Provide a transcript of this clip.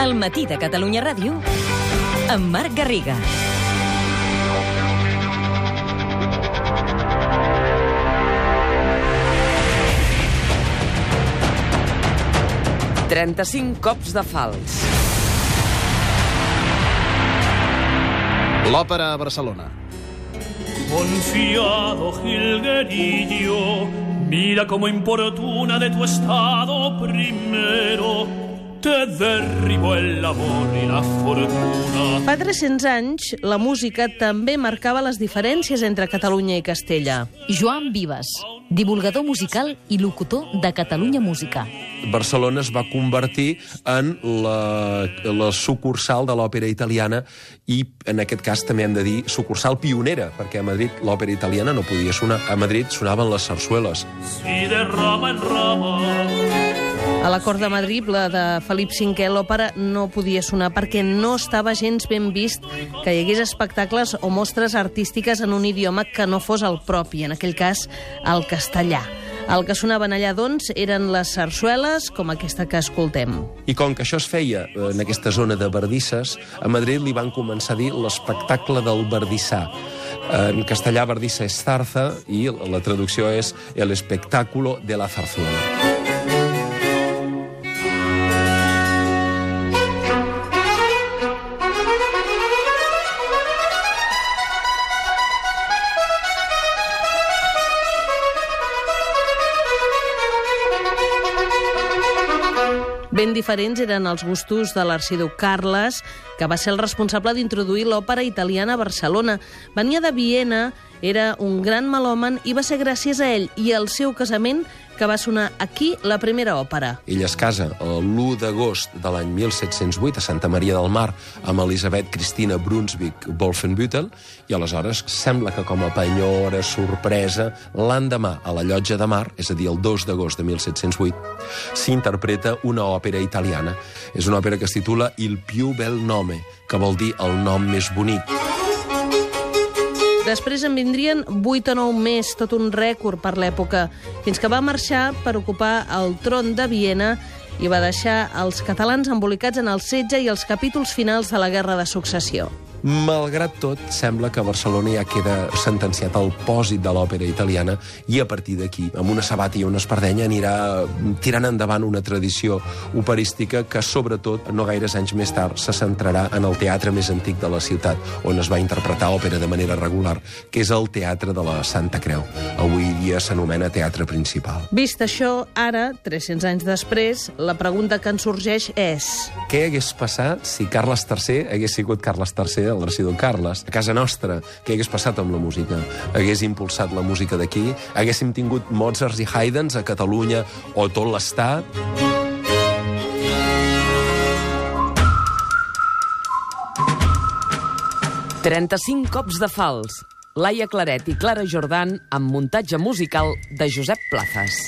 El matí de Catalunya Ràdio amb Marc Garriga. Trenta-cinc cops de fals. L'òpera a Barcelona. Confiado jilguerillo, mira cómo importuna de tu estado primero te derribó el amor y la fortuna. Fa 300 anys, la música també marcava les diferències entre Catalunya i Castella. Joan Vives, divulgador musical i locutor de Catalunya Música. Barcelona es va convertir en la, la sucursal de l'òpera italiana i, en aquest cas, també hem de dir sucursal pionera, perquè a Madrid l'òpera italiana no podia sonar. A Madrid sonaven les sarsueles. Si de rama en rama A la cort de Madrid, la de Felip V, l'òpera no podia sonar perquè no estava gens ben vist que hi hagués espectacles o mostres artístiques en un idioma que no fos el propi, en aquell cas el castellà. El que sonaven allà, doncs, eren les sarsueles, com aquesta que escoltem. I com que això es feia eh, en aquesta zona de bardisses, a Madrid li van començar a dir l'espectacle del bardissà. En castellà, bardissa és zarza i la traducció és el espectáculo de la zarzuela. Ben diferents eren els gustos de l'arxiduc Carles, que va ser el responsable d'introduir l'òpera italiana a Barcelona. Venia de Viena, era un gran melòman i va ser gràcies a ell i al seu casament que va sonar aquí la primera òpera. Ell es casa l'1 d'agost de l'any 1708 a Santa Maria del Mar amb Elisabet Cristina Brunswick-Wolfenbüttel i aleshores sembla que com a penyora, sorpresa, l'endemà a la llotja de mar, és a dir, el 2 d'agost de 1708, s'interpreta una òpera italiana. És una òpera que es titula Il più bel nome, que vol dir el nom més bonic. Després en vindrien 8 o 9 més, tot un rècord per l'època, fins que va marxar per ocupar el tron de Viena i va deixar els catalans embolicats en el setge i els capítols finals de la Guerra de Successió. Malgrat tot, sembla que Barcelona ja queda sentenciat el pòsit de l'òpera italiana i a partir d'aquí, amb una sabata i una espardenya, anirà tirant endavant una tradició operística que, sobretot, no gaires anys més tard, se centrarà en el teatre més antic de la ciutat, on es va interpretar òpera de manera regular, que és el Teatre de la Santa Creu. Avui dia s'anomena Teatre Principal. Vist això, ara, 300 anys després, la pregunta que ens sorgeix és... Què hagués passat si Carles III hagués sigut Carles III, el l'arxiduc Carles? A casa nostra, què hagués passat amb la música? Hagués impulsat la música d'aquí? Haguéssim tingut Mozart i Haydns a Catalunya o tot l'Estat? Trenta-cinc cops de fals. Laia Claret i Clara Jordan amb muntatge musical de Josep Plazas.